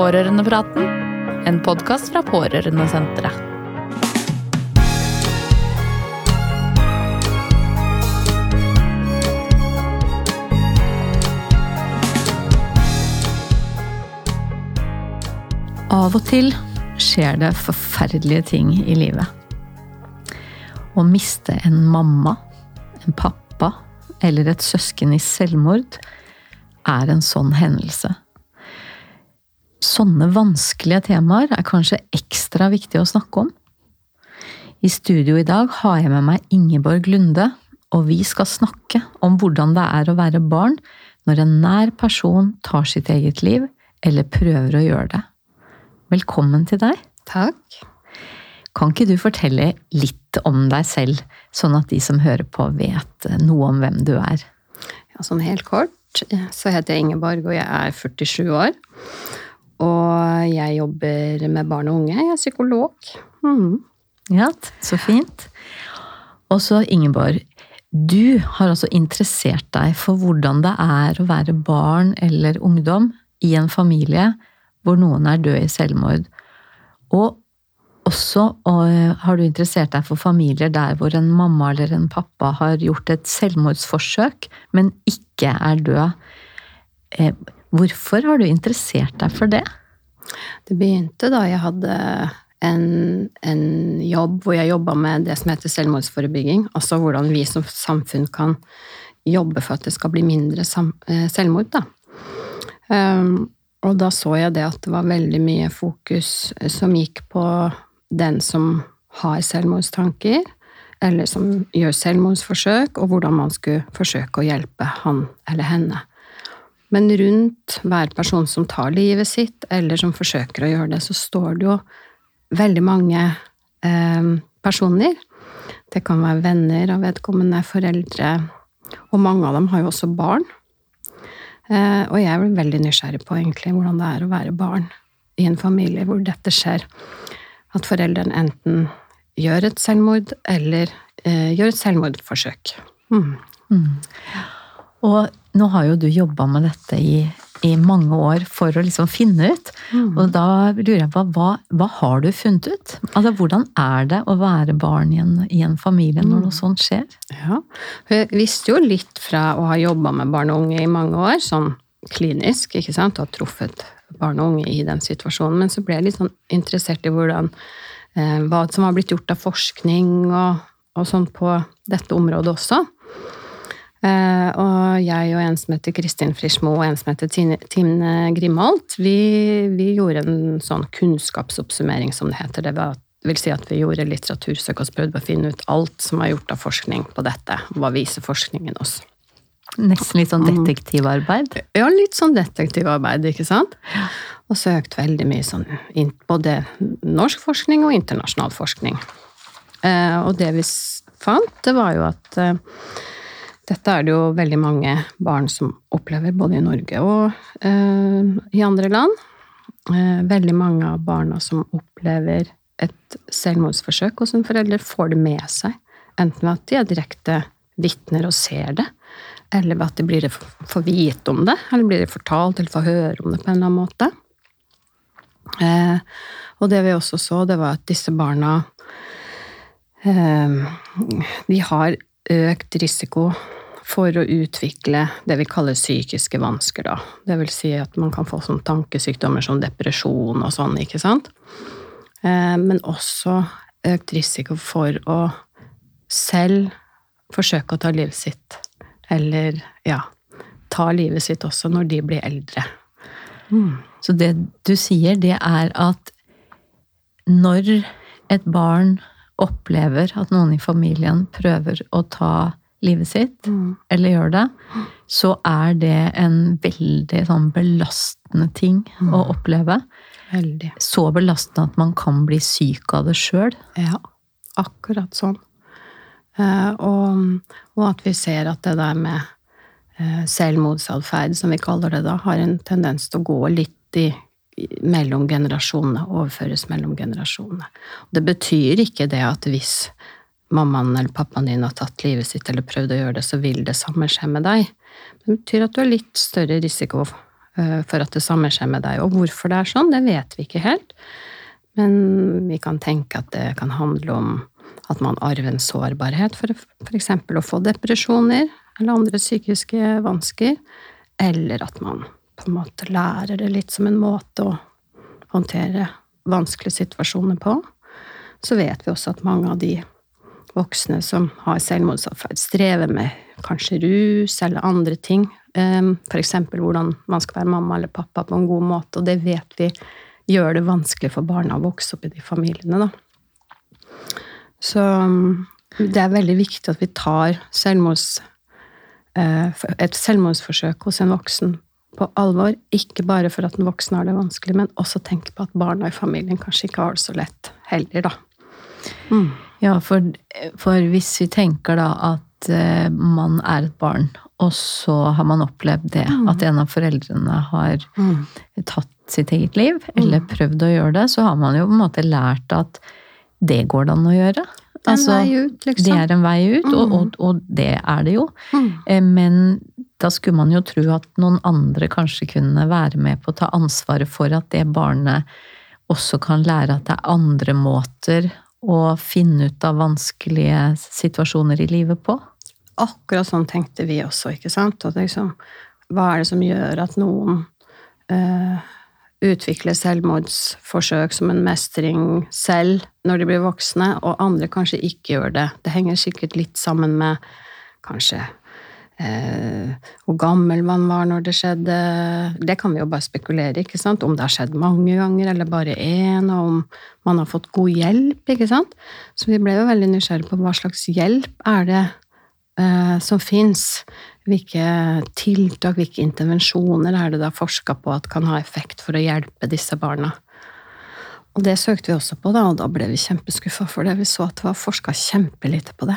Pårørendepraten, en podkast fra Pårørendesenteret. Av og til skjer det forferdelige ting i livet. Å miste en mamma, en pappa eller et søsken i selvmord er en sånn hendelse. Sånne vanskelige temaer er kanskje ekstra viktig å snakke om. I studio i dag har jeg med meg Ingeborg Lunde, og vi skal snakke om hvordan det er å være barn når en nær person tar sitt eget liv eller prøver å gjøre det. Velkommen til deg. Takk. Kan ikke du fortelle litt om deg selv, sånn at de som hører på, vet noe om hvem du er? Ja, sånn helt kort så heter jeg Ingeborg, og jeg er 47 år. Og jeg jobber med barn og unge. Jeg er psykolog. Mm. Ja, så fint. Og så, Ingeborg, du har altså interessert deg for hvordan det er å være barn eller ungdom i en familie hvor noen er død i selvmord. Og også og har du interessert deg for familier der hvor en mamma eller en pappa har gjort et selvmordsforsøk, men ikke er død. Eh, hvorfor har du interessert deg for det? Det begynte da jeg hadde en, en jobb hvor jeg jobba med det som heter selvmordsforebygging. Altså hvordan vi som samfunn kan jobbe for at det skal bli mindre eh, selvmord. Da. Um, og da så jeg det at det var veldig mye fokus som gikk på den som har selvmordstanker, eller som gjør selvmordsforsøk, og hvordan man skulle forsøke å hjelpe han eller henne. Men rundt hver person som tar livet sitt, eller som forsøker å gjøre det, så står det jo veldig mange eh, personer. Det kan være venner av vedkommende, foreldre, og mange av dem har jo også barn. Eh, og jeg blir veldig nysgjerrig på egentlig hvordan det er å være barn i en familie hvor dette skjer at foreldrene enten gjør et selvmord eller eh, gjør et selvmordforsøk. Mm. Mm. Og nå har jo du jobba med dette i, i, mange år for å liksom finne ut. Mm. Og da lurer jeg på, hva, hva, har du funnet ut? Altså, Hvordan er det å være barn i en, i en familie når noe mm. sånt skjer? Ja, Jeg visste jo litt fra å ha jobba med barn og unge i mange år, sånn klinisk, ikke sant, og ha truffet barn og unge i den situasjonen. Men så ble jeg litt sånn interessert i hvordan, eh, hva som har blitt gjort av forskning og, og sånn på dette området også. Eh, og jeg og en som heter Kristin Frischmo og en som heter Tine Grimholt, vi, vi, gjorde en sånn kunnskapsoppsummering, som det heter. Det var, vil si at vi gjorde litteratursøk og prøvde å finne ut alt som var gjort av forskning på dette. Hva viser forskningen oss? Nesten litt sånn mm. detektivarbeid? Ja, litt sånn detektivarbeid, ikke sant. Og søkt veldig mye sånn både norsk forskning og internasjonal forskning. Eh, og det vi fant, det var jo at eh, dette er det jo veldig mange barn som opplever, både i Norge og eh, i andre land. Veldig mange av barna som opplever et selvmordsforsøk hos en forelder, får det med seg. Enten ved at de er direkte vitner og ser det, eller ved at de blir får vite om det, eller blir de fortalt eller får høre om det på en eller annen måte. Eh, og det vi også så, det var at disse barna eh, De har økt risiko for å utvikle det vi kaller psykiske vansker, da. Det vil si at man kan få sånne tankesykdommer som depresjon og sånn, ikke sant. Eh, men også økt risiko for å selv forsøke å ta livet sitt eller ja, ta livet sitt også når de blir eldre. Mm. Så det du sier, det er at når et barn opplever at noen i familien prøver å ta livet sitt, mm. eller gjør det, så er det en veldig sånn belastende ting mm. å oppleve. Veldig. Så belastende at man kan bli syk av det sjøl. Ja, akkurat sånn. Eh, og, og, at vi ser at det der med eh, selvmordsatferd, som vi kaller det da, har en tendens til å gå litt i, mellom generasjonene, overføres mellom generasjonene. Det betyr ikke det at hvis mammaen eller pappaen din har tatt livet sitt eller prøvd å gjøre det, så vil det samme skje med deg. Det betyr at du har litt større risiko eh, for at det samme skjer med deg. Og hvorfor det er sånn, det vet vi ikke helt. Men vi kan tenke at det kan handle om at man arver en sårbarhet for f.eks. å få depresjoner eller andre psykiske vansker. Eller at man på en måte lærer det litt som en måte å håndtere vanskelige situasjoner på. Så vet vi også at mange av de voksne som har selvmordsatferd, strever med kanskje rus eller andre ting. Ehm, F.eks. hvordan man skal være mamma eller pappa på en god måte, og det vet vi gjør det vanskelig for barna å vokse opp i de familiene, da. Så mm, det er veldig viktig at vi tar selvmords, eh, et selvmordsforsøk hos en voksen på alvor. Ikke bare for at den voksne har det vanskelig, men også tenke på at barna i familien kanskje ikke har det så lett heller, da. Mm. Ja, for, for, hvis vi tenker da at uh, man er et barn, og så har man opplevd det, mm. at en av foreldrene har mm. tatt sitt eget liv, eller mm. prøvd å gjøre det, så har man jo på en måte lært at det går det an å gjøre. Det er en altså, ut, liksom. Det er en vei ut, mm. og, og, og, det er det jo. Mm. Eh, men da skulle man jo tro at noen andre kanskje kunne være med på å ta ansvaret for at det barnet også kan lære at det er andre måter å finne ut av vanskelige situasjoner i livet på. Akkurat sånn tenkte vi også, ikke sant. Liksom, hva er det som gjør at noen eh, utvikler selvmordsforsøk som en mestring selv når de blir voksne, og andre kanskje ikke gjør det. Det henger sikkert litt sammen med kanskje hvor gammel man var når det skjedde. Det kan vi jo bare spekulere ikke sant? Om det har skjedd mange ganger eller bare én, og om man har fått god hjelp. ikke sant? Så vi ble jo veldig nysgjerrige på hva slags hjelp er det eh, som fins hvilke tiltak, hvilke intervensjoner er det da forska på at kan ha effekt for å hjelpe disse barna? Og det søkte vi også på, da, og da ble vi kjempeskuffa for det. Vi så at det var forska kjempelite på det.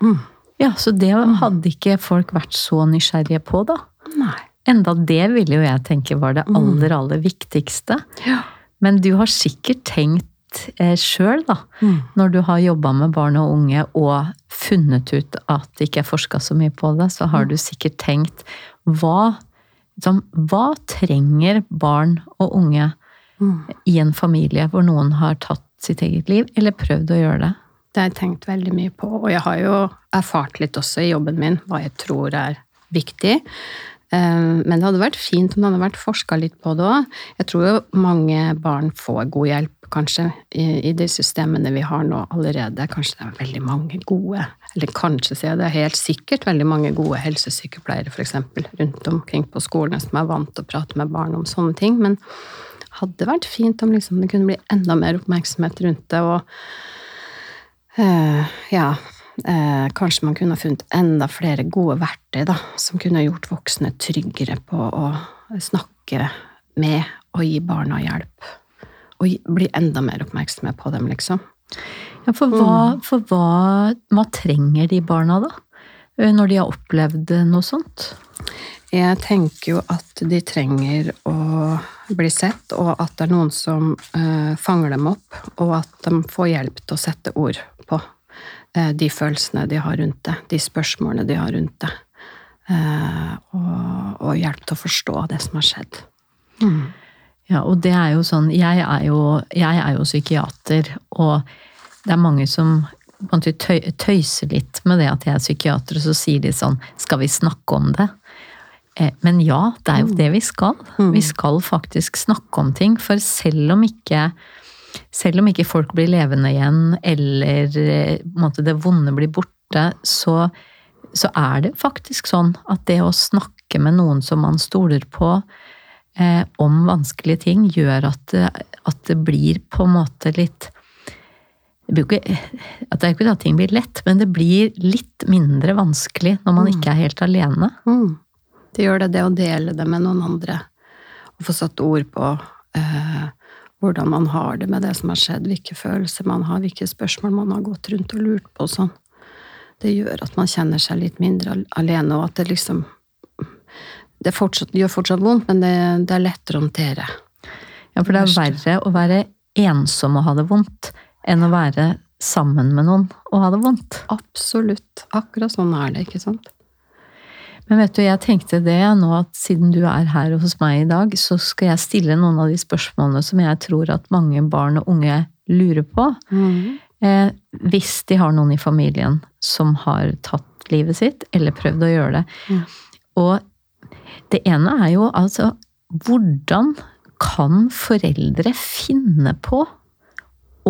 Mm. Ja, så det hadde ikke folk vært så nysgjerrige på, da? Nei. Enda det ville jo jeg tenke var det mm. aller, aller viktigste. Ja. Men du har sikkert tenkt eh, sjøl, da, mm. når du har jobba med barn og unge og funnet ut at det ikke er forska så mye på det, så har mm. du sikkert tenkt hva, liksom, hva trenger barn og unge mm. i en familie hvor noen har tatt sitt eget liv, eller prøvd å gjøre det? Det har jeg tenkt veldig mye på, og jeg har jo erfart litt også i jobben min hva jeg tror er viktig. Eh, men det hadde vært fint om det hadde vært forska litt på det òg. Jeg tror jo mange barn får god hjelp kanskje, i, de systemene vi har nå allerede. Kanskje det er veldig mange gode, eller kanskje sier jeg det er helt sikkert veldig mange gode helsesykepleiere f.eks. rundt omkring på skolene som er vant til å prate med barn om sånne ting. Men hadde vært fint om liksom, det kunne bli enda mer oppmerksomhet rundt det, og ja uh, Kanskje man kunne funnet enda flere gode verktøy da, som kunne gjort voksne tryggere på å snakke med og gi barna hjelp og bli enda mer oppmerksomme på dem, liksom. Ja, for hva, mm. for hva, hva trenger de barna, da? Eh, når de har opplevd noe sånt? Jeg tenker jo at de trenger å bli sett, og at det er noen som uh, fanger dem opp, og at de får hjelp til å sette ord på uh, de følelsene de har rundt det, de spørsmålene de har rundt det, uh, og, og, hjelp til å forstå det som har skjedd. Mm. Ja, og det er jo sånn Jeg er jo, jeg er jo psykiater, og det er mange som tøyser litt med det at jeg er psykiater, og så sier de sånn Skal vi snakke om det? Eh, men ja, det er jo det vi skal. Mm. Vi skal faktisk snakke om ting. For selv om ikke, selv om ikke folk blir levende igjen, eller eh, måte, det vonde blir borte, så, så er det faktisk sånn at det å snakke med noen som man stoler på, eh, om vanskelige ting, gjør at det, at det, blir på en måte litt det, ikke, at det er ikke at ting blir lett, men det blir litt mindre vanskelig når man mm. ikke er helt alene. Mm. Det gjør det, det å dele det med noen andre. Og få satt ord på eh, hvordan man har det med det som har skjedd, hvilke følelser man har, hvilke spørsmål man har gått rundt og lurt på og sånn. Det gjør at man kjenner seg litt mindre alene, og at det liksom det, fortsatt, gjør fortsatt vondt, men det, det, er lettere å håndtere. Ja, for det er verre å være ensom og ha det vondt, enn å være sammen med noen og ha det vondt. Absolutt. Akkurat sånn er det, ikke sant? Men vet du, jeg tenkte det nå at siden du er her hos meg i dag, så skal jeg stille noen av de spørsmålene som jeg tror at mange barn og unge lurer på. Eh, hvis de har noen i familien som har tatt livet sitt, eller prøvd å gjøre det. Mm. Og det ene er jo altså Hvordan kan foreldre finne på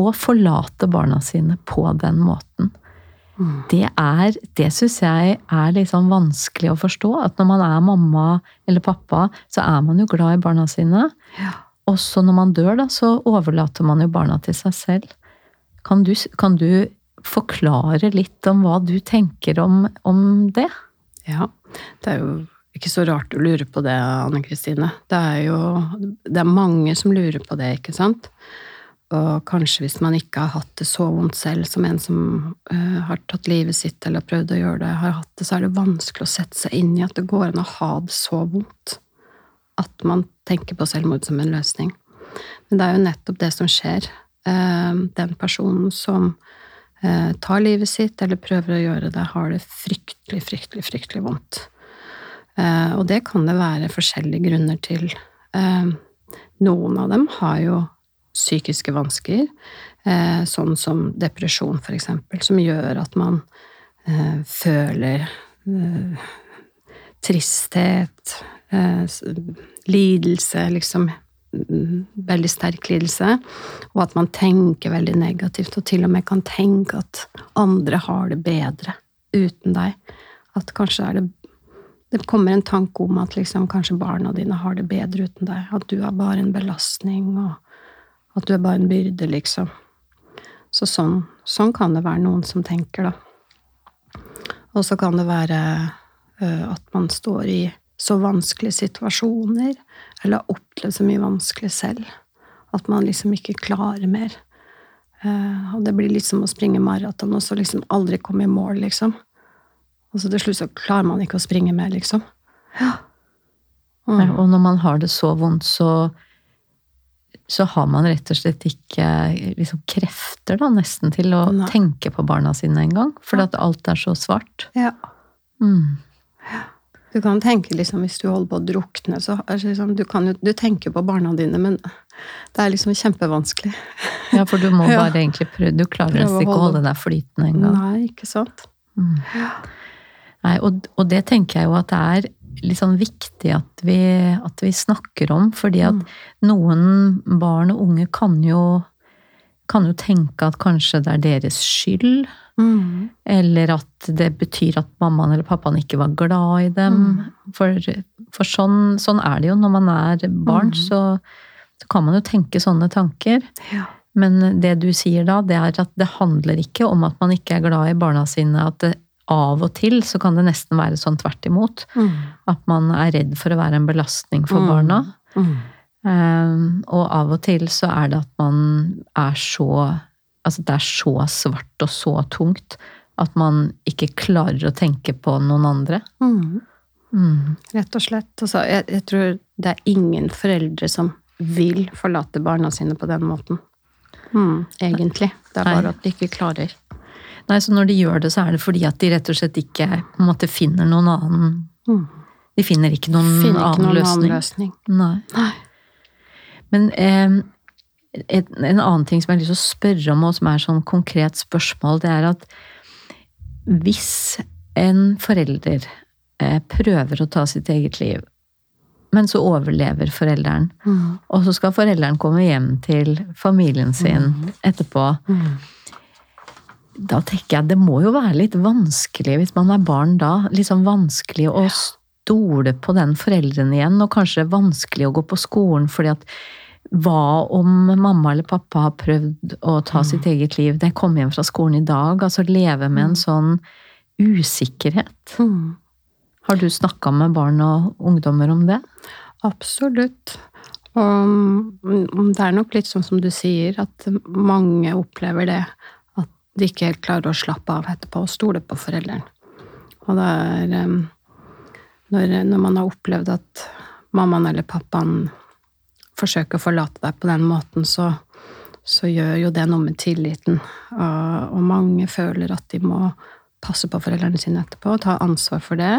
å forlate barna sine på den måten? Det er Det syns jeg er sånn vanskelig å forstå. At når man er mamma eller pappa, så er man jo glad i barna sine. Og så når man dør, da, så overlater man jo barna til seg selv. Kan du, kan du forklare litt om hva du tenker om, om det? Ja, det er jo ikke så rart du lurer på det, Anne Kristine. Det er jo det er mange som lurer på det, ikke sant? Og kanskje hvis man ikke har hatt det så vondt selv som en som uh, har tatt livet sitt eller prøvd å gjøre det, har hatt det, så er det vanskelig å sette seg inn i at det går an å ha det så vondt at man tenker på selvmord som en løsning. Men det er jo nettopp det som skjer. Uh, den personen som uh, tar livet sitt eller prøver å gjøre det, har det fryktelig, fryktelig, fryktelig vondt. Og det kan det være forskjellige grunner til. Noen av dem har jo psykiske vansker, eh, sånn som depresjon, for eksempel, som gjør at man eh, føler eh, tristhet, lidelse, liksom mm, veldig sterk lidelse, og at man tenker veldig negativt, og til og med kan tenke at andre har det bedre uten deg. At kanskje er det det kommer en tanke om at liksom, kanskje barna dine har det bedre uten deg. At du er bare en belastning, og at du er bare en byrde, liksom. Så sånn, sånn kan det være noen som tenker, da. Og så kan det være ø, at man står i så vanskelige situasjoner, eller har opplevd så mye vanskelig selv, at man liksom ikke klarer mer. Eh, og det blir litt som å springe maraton, og så liksom aldri komme i mål, liksom. Og så til slutt så klarer man ikke å springe mer, liksom. Ja. Mm. Og når man har det så vondt, så så har man rett og slett ikke liksom, krefter da, nesten til å Nei. tenke på barna sine engang. Fordi at alt er så svart. Ja. Mm. Du kan tenke liksom, hvis du holder på å drukne, så er liksom, du, kan jo, du tenker på barna dine, men det er liksom kjempevanskelig. Ja, for du må Ja. bare egentlig prøve Du klarer nesten ikke å holde deg flytende engang. Nei, ikke sant? Mm. Nei, og, og det tenker jeg jo at det er litt sånn viktig at vi, at vi snakker om, fordi at Mm. noen barn og unge kan jo, kan jo tenke at kanskje det er deres skyld, Mm. eller at det betyr at mammaen eller pappaen ikke var glad i dem. Mm. For, for sånn, sånn er det jo når man er barn, Mm. så, så kan man jo tenke sånne tanker. Ja. Men det du sier da, det er at det handler ikke om at man ikke er glad i barna sine. At det, av og til så kan det nesten være sånn tvert imot. Mm. At man er redd for å være en belastning for Mm. barna. Mm. Um, og av og til så er det at man er så Altså det er så svart og så tungt at man ikke klarer å tenke på noen andre. Mm. Mm. Rett og slett. Altså, jeg, jeg tror det er ingen foreldre som vil forlate barna sine på den måten. Mm. Egentlig. Det er Nei. bare at de ikke klarer. Nei, så når de gjør det, så er det fordi at de rett og slett ikke på en måte finner noen annen Mm. De finner ikke noen Finner ikke annen noen løsning. annen løsning. Nei. Nei. Men eh, et, en annen ting som jeg har lyst til å spørre om, og som er sånn konkret spørsmål, det er at hvis en forelder eh, prøver å ta sitt eget liv, men så overlever forelderen, Mm. og så skal forelderen komme hjem til familien sin etterpå, Mm. Da tenker jeg det må jo være litt vanskelig hvis man er barn da. Sånn vanskelig å stole på den forelderen igjen, og kanskje vanskelig å gå på skolen fordi at hva om mamma eller pappa har prøvd å ta sitt eget liv? Det kom hjem fra skolen i dag. Altså leve med en sånn usikkerhet. Mm. Har du snakka med barn og ungdommer om det? Absolutt. Og mm, det er nok litt sånn som du sier, at mange opplever det. De ikke helt klarer å slappe av etterpå og stole på foreldrene. Og det er når, når man har opplevd at mammaen eller pappaen forsøker å forlate deg på den måten, så, så gjør jo det noe med tilliten. Og, mange føler at de må passe på foreldrene sine etterpå og ta ansvar for det.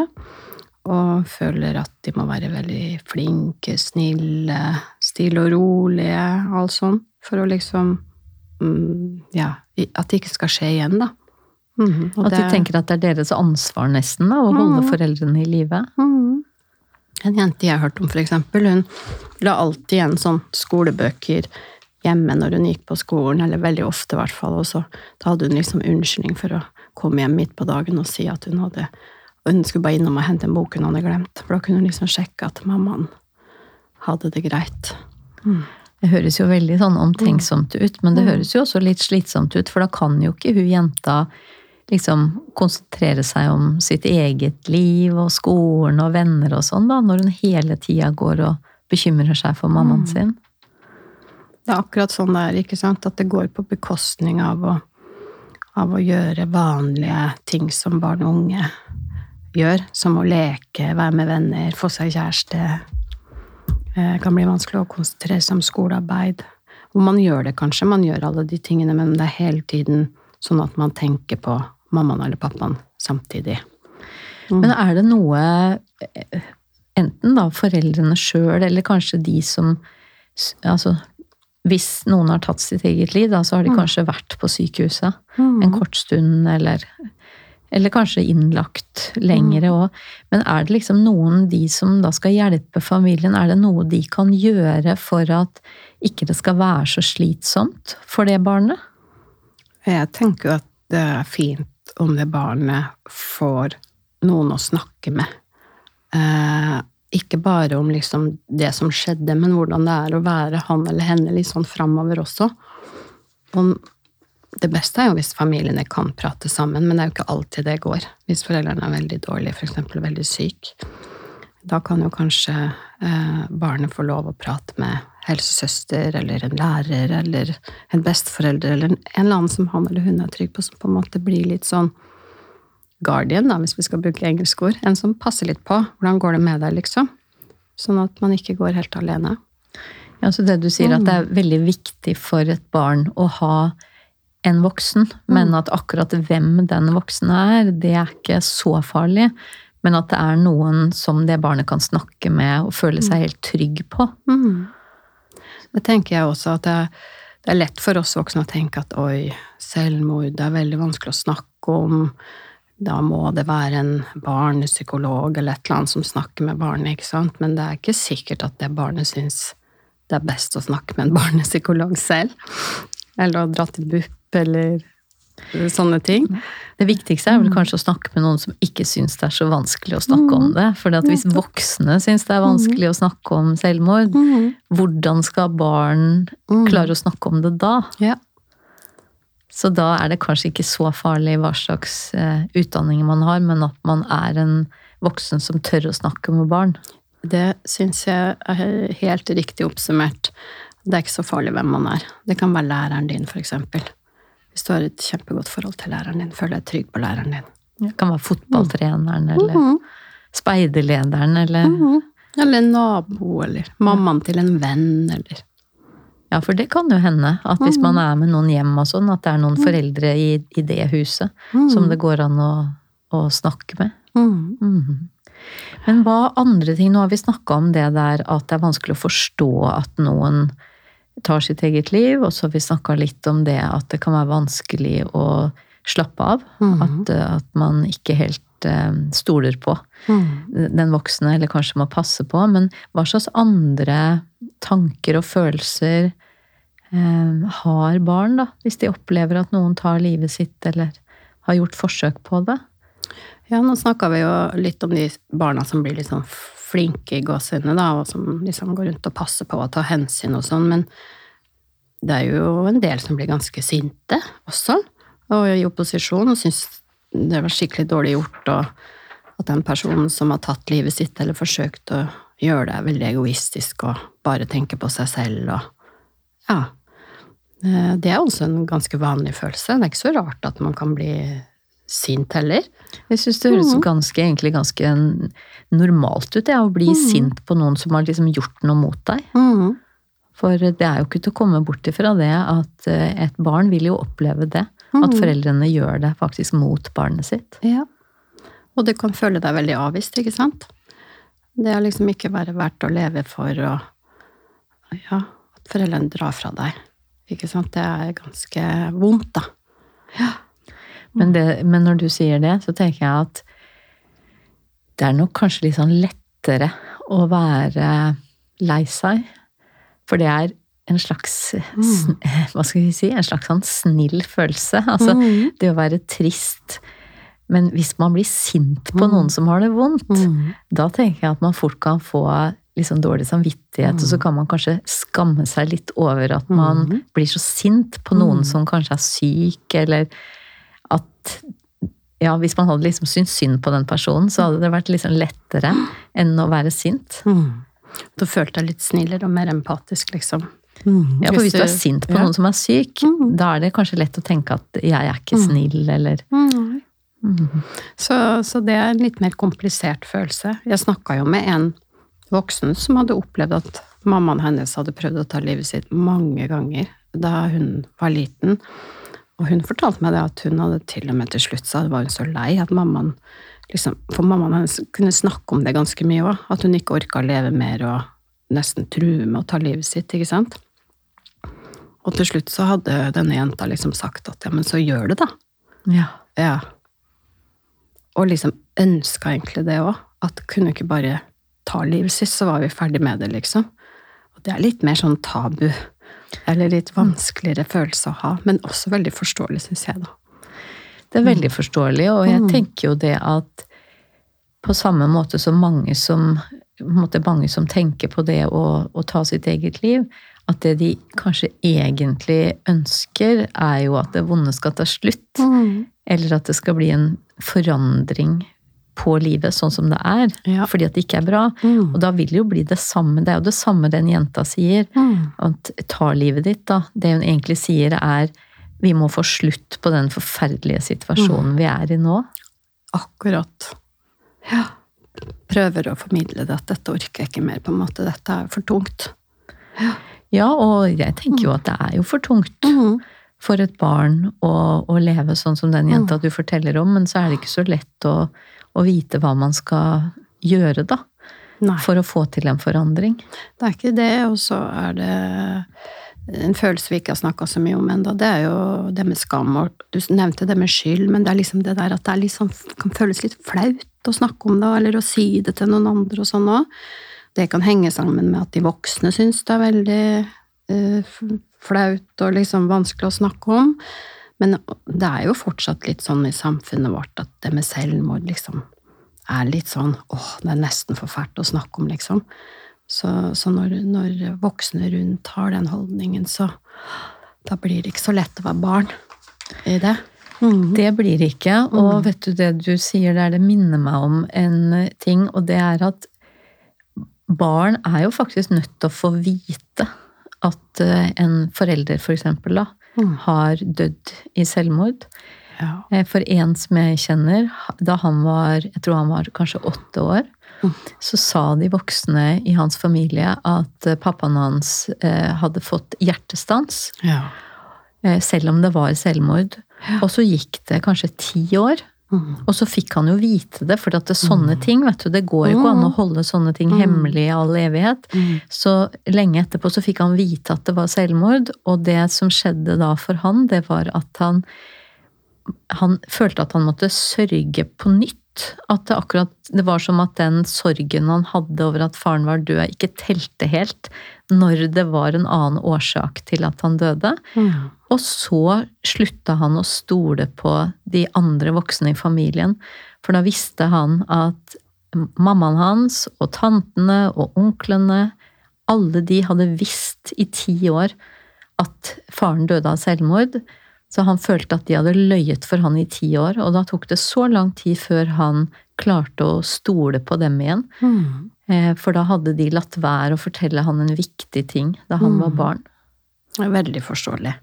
og føler at de må være veldig flinke, snille, stille og rolige, alt sånn, for å liksom Ja, at det ikke skal skje igjen, da. Mm, og At de det- tenker at det er deres ansvar nesten da, å holde Mhm. foreldrene i live. Mm. En jente jeg har hørt om, for eksempel, hun la alltid igjen sånn skolebøker hjemme når hun gikk på skolen, eller veldig ofte i hvert fall, og så da hadde hun liksom unnskyldning for å komme hjem midt på dagen og si at hun hadde og hun skulle bare innom og hente en bok hun hadde glemt, for da kunne hun liksom sjekke at mammaen hadde det greit. Det høres jo veldig sånn omtenksomt ut, men det Mm. høres jo også litt slitsomt ut, for da kan jo ikke hun jenta liksom konsentrere seg om sitt eget liv og skolen og venner og sånn, da, når hun hele tida går og bekymrer seg for mammaen Mm. sin. Det er akkurat sånn det er, ikke sant? At det går på bekostning av å, av å gjøre vanlige ting som barn og unge gjør, som å leke, være med venner, få seg kjæreste. Eh, kan bli vanskelig å konsentrere seg om skolearbeid. Og man gjør det kanskje, man gjør alle de tingene, men det er hele tiden sånn at man tenker på mammaen eller pappaen samtidig. Men er det noe, eh, enten da foreldrene sjøl, eller kanskje de som Altså, hvis noen har tatt sitt eget liv, da, så har de Mm. kanskje vært på sykehuset en kort stund, eller, eller kanskje innlagt lengre òg. Men er det liksom noen, de som da skal hjelpe familien, er det noe de kan gjøre for at ikke det skal være så slitsomt for det barnet? Jeg tenker jo at det er fint om det barnet får noen å snakke med. Eh, ikke bare om liksom det som skjedde, men hvordan det er å være han eller henne litt sånn framover også. Og det beste er jo hvis familiene kan prate sammen, men det er jo ikke alltid det går. Hvis foreldrene er veldig dårlige, f.eks. veldig syk. Da kan jo kanskje eh, barnet få lov å prate med helsesøster eller en lærer eller en besteforelder eller en, eller annen som han eller hun er trygg på, som på en måte blir litt sånn guardian, da, hvis vi skal bruke engelske ord. En som passer litt på. Hvordan går det med deg, liksom? Sånn at man ikke går helt alene. Ja, så det du sier at det er veldig viktig for et barn å ha en voksen, men at akkurat hvem den voksne er, det er ikke så farlig. Men at det er noen som det barnet kan snakke med og føle seg helt trygg på. Det tenker jeg også at det er, det er lett for oss voksne å tenke at oi, selvmord det er veldig vanskelig å snakke om. Da må det være en barnepsykolog eller et eller annet som snakker med barnet, ikke sant? Men det er ikke sikkert at det barnet syns det er best å snakke med en barnepsykolog selv. Eller å dra til BUP, eller sånne ting. Det viktigste er vel kanskje å snakke med noen som ikke syns det er så vanskelig å snakke om det. For hvis voksne syns det er vanskelig å snakke om selvmord, hvordan skal barn klare å snakke om det da? Ja. Så da er det kanskje ikke så farlig hva slags eh, utdanning man har, men at man er en voksen som tør å snakke med barn. Det syns jeg er helt riktig oppsummert. Det er ikke så farlig hvem man er. Det kan være læreren din, for eksempel. Hvis du har et kjempegodt forhold til læreren din, føler deg trygg på læreren din. Det kan være fotballtreneren eller speiderlederen eller Eller en nabo, eller mammaen til en venn, eller Ja, for det kan jo hende at hvis man er med noen hjem og sånn, at det er noen foreldre i, i det huset som det går an å, å snakke med. Mhm. Men hva andre ting? Nå har vi snakka om det der at det er vanskelig å forstå at noen tar sitt eget liv, og så har vi snakka litt om det at det kan være vanskelig å slappe av. At, -hmm. at man ikke helt eh, stoler på den voksne, eller kanskje må passe på. Men hva slags andre tanker og følelser eh, har barn, da? Hvis de opplever at noen tar livet sitt, eller har gjort forsøk på det? Ja, nå snakka vi jo litt om de barna som blir litt sånn flinke i gåsehudene, da, og som liksom går rundt og passer på og tar hensyn og sånn, men det er jo en del som blir ganske sinte også, og i opposisjon, og syns det var skikkelig dårlig gjort, og at den personen som har tatt livet sitt, eller forsøkt å gjøre det, er veldig egoistisk og bare tenker på seg selv, og ja. Eh, Det er også en ganske vanlig følelse. Det er ikke så rart at man kan bli sint heller. Jeg syns det høres ganske, egentlig ganske normalt ut, ja, å bli sint på noen som har liksom gjort noe mot deg. For det er jo ikke til å komme bort ifra det at eh, et barn vil jo oppleve det. At foreldrene gjør det faktisk mot barnet sitt. Ja. Og du kan føle deg veldig avvist, ikke sant? Det er liksom ikke bare verdt å leve for å Ja, at foreldrene drar fra deg. Ikke sant? Det er ganske vondt, da. Ja. Men, det, men når du sier det, så tenker jeg at det er nok kanskje litt sånn lettere å være lei seg. For det er en slags mm. Hva skal vi si? En slags sånn snill følelse. Altså Mm. det å være trist. Men hvis man blir sint på Mm. noen som har det vondt, Mm. da tenker jeg at man fort kan få liksom dårlig samvittighet, og så Mm. kan man kanskje skamme seg litt over at man blir så sint på noen Mm. som kanskje er syk, eller at ja, hvis man hadde liksom syntes synd på den personen, så hadde det vært liksom lettere enn å være sint. Mm. Du følte deg litt snillere og mer empatisk, liksom. Mm. Ja, for hvis du er sint på ja. noen som er syk, Mm. da er det kanskje lett å tenke at jeg er ikke Mm. snill, eller Mm. Mhm. Så, så det er en litt mer komplisert følelse. Jeg snakka jo med en voksen som hadde opplevd at mammaen hennes hadde prøvd å ta livet sitt mange ganger da hun var liten. Og hun fortalte meg det at hun hadde til og med til slutt så var hun så lei at mammaen liksom, For mammaen hennes kunne snakke om det ganske mye òg. At hun ikke orka å leve mer og nesten true med å ta livet sitt, ikke sant. Og til slutt så hadde denne jenta liksom sagt at ja, men så gjør det, da. Ja. Ja. Og liksom ønska egentlig det òg. At kunne ikke bare ta livet sitt, så var vi ferdig med det, liksom. Og det er litt mer sånn tabu. Eller litt vanskeligere følelse å ha, men også veldig forståelig, syns jeg, da. Det er veldig forståelig, og jeg Mm. tenker jo det at på samme måte som mange som, måte mange som tenker på det å, å ta sitt eget liv, at det de kanskje egentlig ønsker, er jo at det vonde skal ta slutt. Eller at det skal bli en forandring på livet sånn som det er. Ja. Fordi at det ikke er bra. Mm. Og da vil det jo bli det samme. Det er jo det samme den jenta sier. Mm. At ta livet ditt, da. Det hun egentlig sier er vi må få slutt på den forferdelige situasjonen vi er i nå. Akkurat. Ja. Prøver å formidle det at dette orker jeg ikke mer, på en måte. Dette er for tungt. Ja, og jeg tenker jo at det er jo for tungt Mm. for et barn å, å leve sånn som den jenta du forteller om, men så er det ikke så lett å, å vite hva man skal gjøre, da. Nei. For å få til en forandring. Det er ikke det, og så er det en følelse vi ikke har snakka så mye om ennå, det er jo det med skam. Og du nevnte det med skyld, men det er liksom det der at det er sånn, kan føles litt flaut å snakke om det, eller å si det til noen andre og sånn òg. Det kan henge sammen med at de voksne syns det er veldig eh, flaut og liksom vanskelig å snakke om. Men det er jo fortsatt litt sånn i samfunnet vårt at det med selvmord liksom er litt sånn åh, det er nesten for fælt å snakke om, liksom. Så, så når, når voksne rundt har den holdningen, så da blir det ikke så lett å være barn i det. Mm. Det blir det ikke. Og vet du det du sier der, det minner meg om en ting, og det er at barn er jo faktisk nødt til å få vite at eh, en forelder, for eksempel, da, Mm. Har dødd i selvmord. Ja. Eh, For en som jeg kjenner, da han var jeg tror han var kanskje åtte år, Mm. så sa de voksne i hans familie at eh, pappaen hans eh, hadde fått hjertestans, Ja. eh, selv om det var selvmord. Og så gikk det kanskje ti år, Mm. og så fikk han jo vite det, for at det er sånne ting, vet du, det går jo ikke an å holde sånne ting hemmelig i all evighet. Mm. Så lenge etterpå så fikk han vite at det var selvmord, og det som skjedde da for han, det var at han han følte at han måtte sørge på nytt. At det akkurat Det var som at den sorgen han hadde over at faren var død, ikke telte helt når det var en annen årsak til at han døde. Mm. Og så slutta han å stole på de andre voksne i familien, for da visste han at mammaen hans og tantene og onklene, alle de hadde visst i ti år at faren døde av selvmord. Så han følte at de hadde løyet for han i ti år, og da tok det så lang tid før han klarte å stole på dem igjen. Mm. Eh, For da hadde de latt være å fortelle han en viktig ting da han var barn. Veldig forståelig.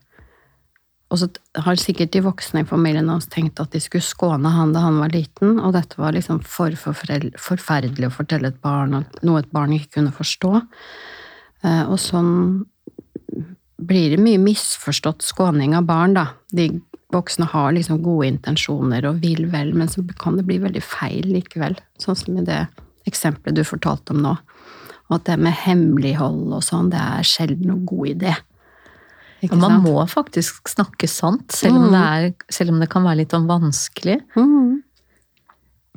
Og så har sikkert de voksne i familien hans tenkt at de skulle skåne han da han var liten, og dette var liksom for forferdelig å fortelle et barn, noe et barn ikke kunne forstå. Eh, Og sånn blir det mye misforstått skåning av barn, da. De voksne har liksom gode intensjoner og vil vel, men så kan det bli veldig feil likevel. Sånn som i det eksempelet du fortalte om nå. Og at det med hemmelighold og sånn, det er sjelden noen god idé. Og man må faktisk snakke sant, selv om, Mm. det, er, selv om det kan være litt sånn vanskelig. Mm.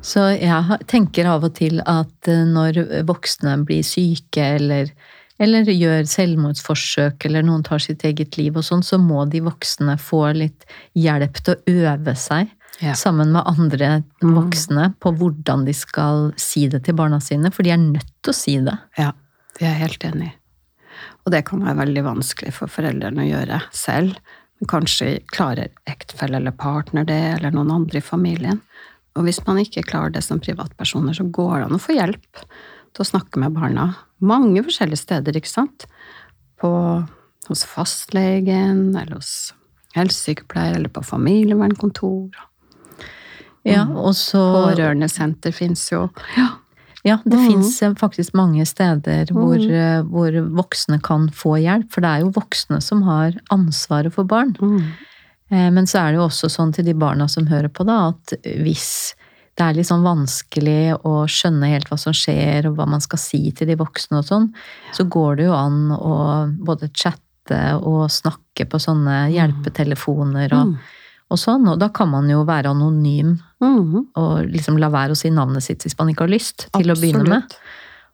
Så jeg tenker av og til at eh, når voksne blir syke eller, eller gjør selvmordsforsøk eller noen tar sitt eget liv og sånn, så må de voksne få litt hjelp til å øve seg Ja. sammen med andre Mm. voksne på hvordan de skal si det til barna sine, for de er nødt til å si det. Ja, det er jeg helt enig i. Og det kan være veldig vanskelig for foreldrene å gjøre selv. Kanskje klarer ektefelle eller partner det, eller noen andre i familien. Og hvis man ikke klarer det som privatpersoner, så går det an å få hjelp til å snakke med barna. Mange forskjellige steder, ikke sant? På, hos fastlegen, eller hos helsesykepleier, eller på familievernkontor. Ja, Mm. og så Pårørendesenter fins jo. Ja, det mm. fins faktisk mange steder hvor, Mhm. eh, hvor voksne kan få hjelp, for det er jo voksne som har ansvaret for barn. Mm. Eh, Men så er det jo også sånn til de barna som hører på, da, at hvis det er litt sånn vanskelig å skjønne helt hva som skjer, og hva man skal si til de voksne og sånn, så går det jo an å både chatte og snakke på sånne hjelpetelefoner og, Mm. og sånn, og da kan man jo være anonym Mm. og liksom la være å si navnet sitt hvis man ikke har lyst til å begynne med.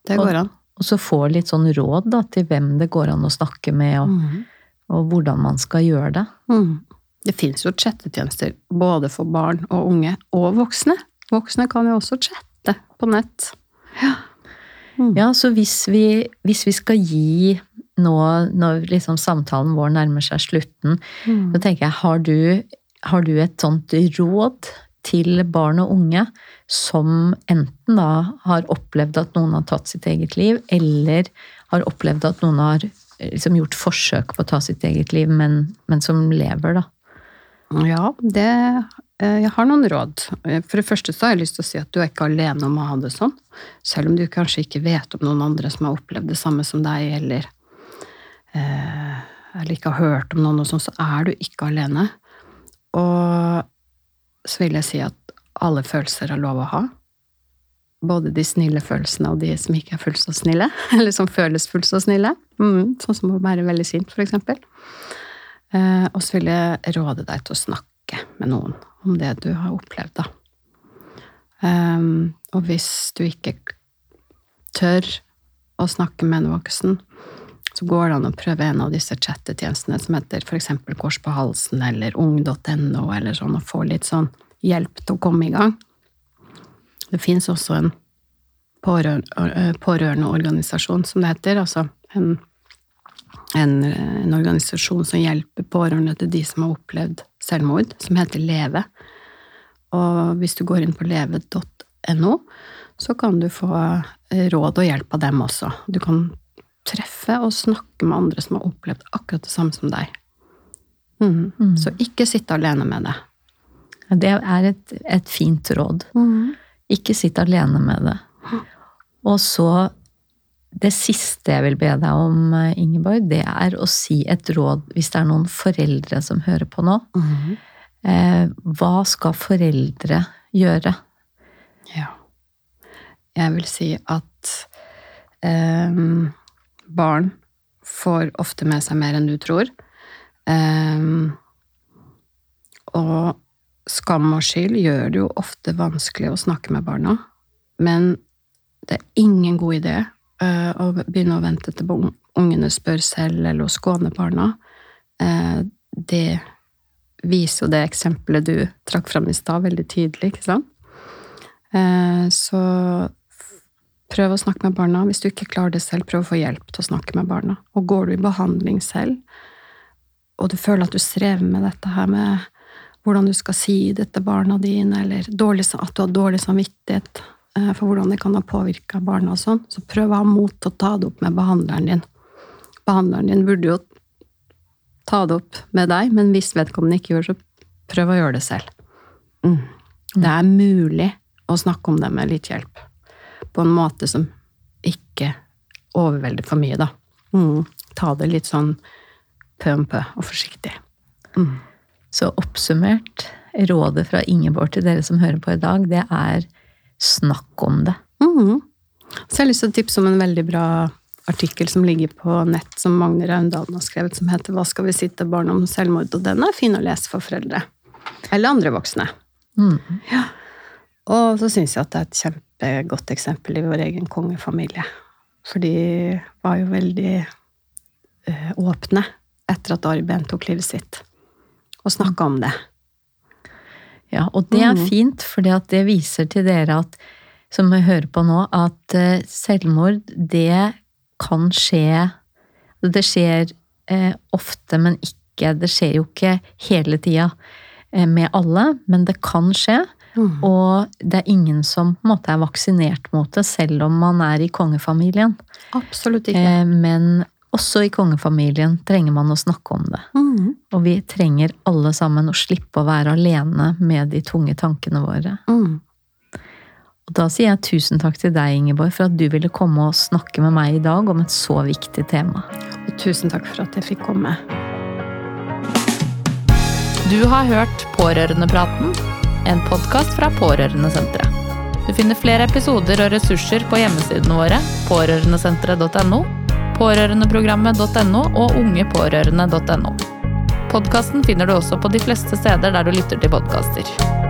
Det går an. Og så få litt sånn råd da, til hvem det går an å snakke med, og, Mm. og hvordan man skal gjøre det. Mm. Det fins jo chattetjenester både for barn og unge, og voksne. Voksne kan jo også chatte på nett. Ja. Mm. Ja, så hvis vi, hvis vi skal gi nå, når liksom samtalen vår nærmer seg slutten, Mm. så tenker jeg, har du, har du et sånt råd til barn og unge som enten da har opplevd at noen har tatt sitt eget liv, eller har opplevd at noen har eh, liksom gjort forsøk på å ta sitt eget liv, men, men som lever, da? Ja, det Jeg har noen råd. Eh, For det første så har jeg lyst til å si at du er ikke alene om å ha det sånn. Selv om du kanskje ikke vet om noen andre som har opplevd det samme som deg, eller eh, eller ikke har hørt om noen, og sånn, så er du ikke alene. Og så vil jeg si at alle følelser er lov å ha. Både de snille følelsene og de som ikke er fullt så snille. Eller som føles fullt så snille. Mm, sånn som å være veldig sint, for eksempel. Eh, og så vil jeg råde deg til å snakke med noen om det du har opplevd, da. Um, og hvis du ikke tør å snakke med en voksen, så går det an å prøve en av disse chattetjenestene som heter f.eks. Kors på halsen eller ung.no, eller sånn, og få litt sånn hjelp til å komme i gang. Det fins også en øh, pårørendeorganisasjon, som det heter. Altså en, en, en organisasjon som hjelper pårørende til de som har opplevd selvmord, som heter Leve. Og hvis du går inn på leve.no, så kan du få eh, råd og hjelp av dem også. Du kan treffe og snakke med andre som har opplevd akkurat det samme som deg. Mm. Mm. Så ikke sitte alene med det. Det er et, et fint råd. Ikke sitt alene med det. Og så Det siste jeg vil be deg om, Ingeborg, det er å si et råd hvis det er noen foreldre som hører på nå. Mhm. Eh, hva skal foreldre gjøre? Ja. Jeg vil si at eh, barn får ofte med seg mer enn du tror. Eh, og skam og skyld gjør det jo ofte vanskelig å snakke med barna. Men det er ingen god idé eh, å begynne å vente til ungene spør selv, eller å skåne barna. Eh, det viser jo det eksempelet du trakk fram i stad, veldig tydelig, ikke sant? Eh, Så prøv å snakke med barna. Hvis du ikke klarer det selv, prøv å få hjelp til å snakke med barna. Og går du i behandling selv, og du føler at du strever med dette her med hvordan du skal si det til barna dine, eller at du har dårlig samvittighet for hvordan det kan ha påvirka barna og sånn, så prøv å ha mot til å ta det opp med behandleren din. Behandleren din burde jo ta det opp med deg, men hvis vedkommende ikke gjør det, så prøv å gjøre det selv. Mm. Det er mulig å snakke om det med litt hjelp. På en måte som ikke overvelder for mye, da. Mm. Ta det litt sånn pø om pø og forsiktig. Mm. Så oppsummert, rådet fra Ingeborg til dere som hører på i dag, det er snakk om det. Mhm. Så jeg har lyst til å tipse om en veldig bra artikkel som ligger på nett, som Magne Raundalen har skrevet, som heter 'Hva skal vi si til barn om selvmord?' Og den er fin å lese for foreldre. Eller andre voksne. Mm. Og så syns jeg at det er et kjempegodt eksempel i vår egen kongefamilie. For de var jo veldig eh, åpne etter at Ari Behn tok livet sitt, og snakka om det. Ja, og det er Mhm. fint, for det viser til dere at, som vi hører på nå, at eh, selvmord, det kan skje Det skjer eh, ofte, men ikke Det skjer jo ikke hele tida eh, med alle, men det kan skje. Mm. Og det er ingen som måte er vaksinert mot det, selv om man er i kongefamilien. Absolutt ikke. Eh, men også i kongefamilien trenger man å snakke om det. Mm. Og vi trenger alle sammen å slippe å være alene med de tunge tankene våre. Mm. Og da sier jeg tusen takk til deg, Ingeborg, for at du ville komme og snakke med meg i dag om et så viktig tema. Og tusen takk for at jeg fikk komme. Du har hørt Pårørendepraten, en podkast fra Pårørendesenteret. Du finner flere episoder og ressurser på hjemmesidene våre pårørendesenteret.no, pårørendeprogrammet.no og ungepårørende.no. Podkasten finner du også på de fleste steder der du lytter til podkaster.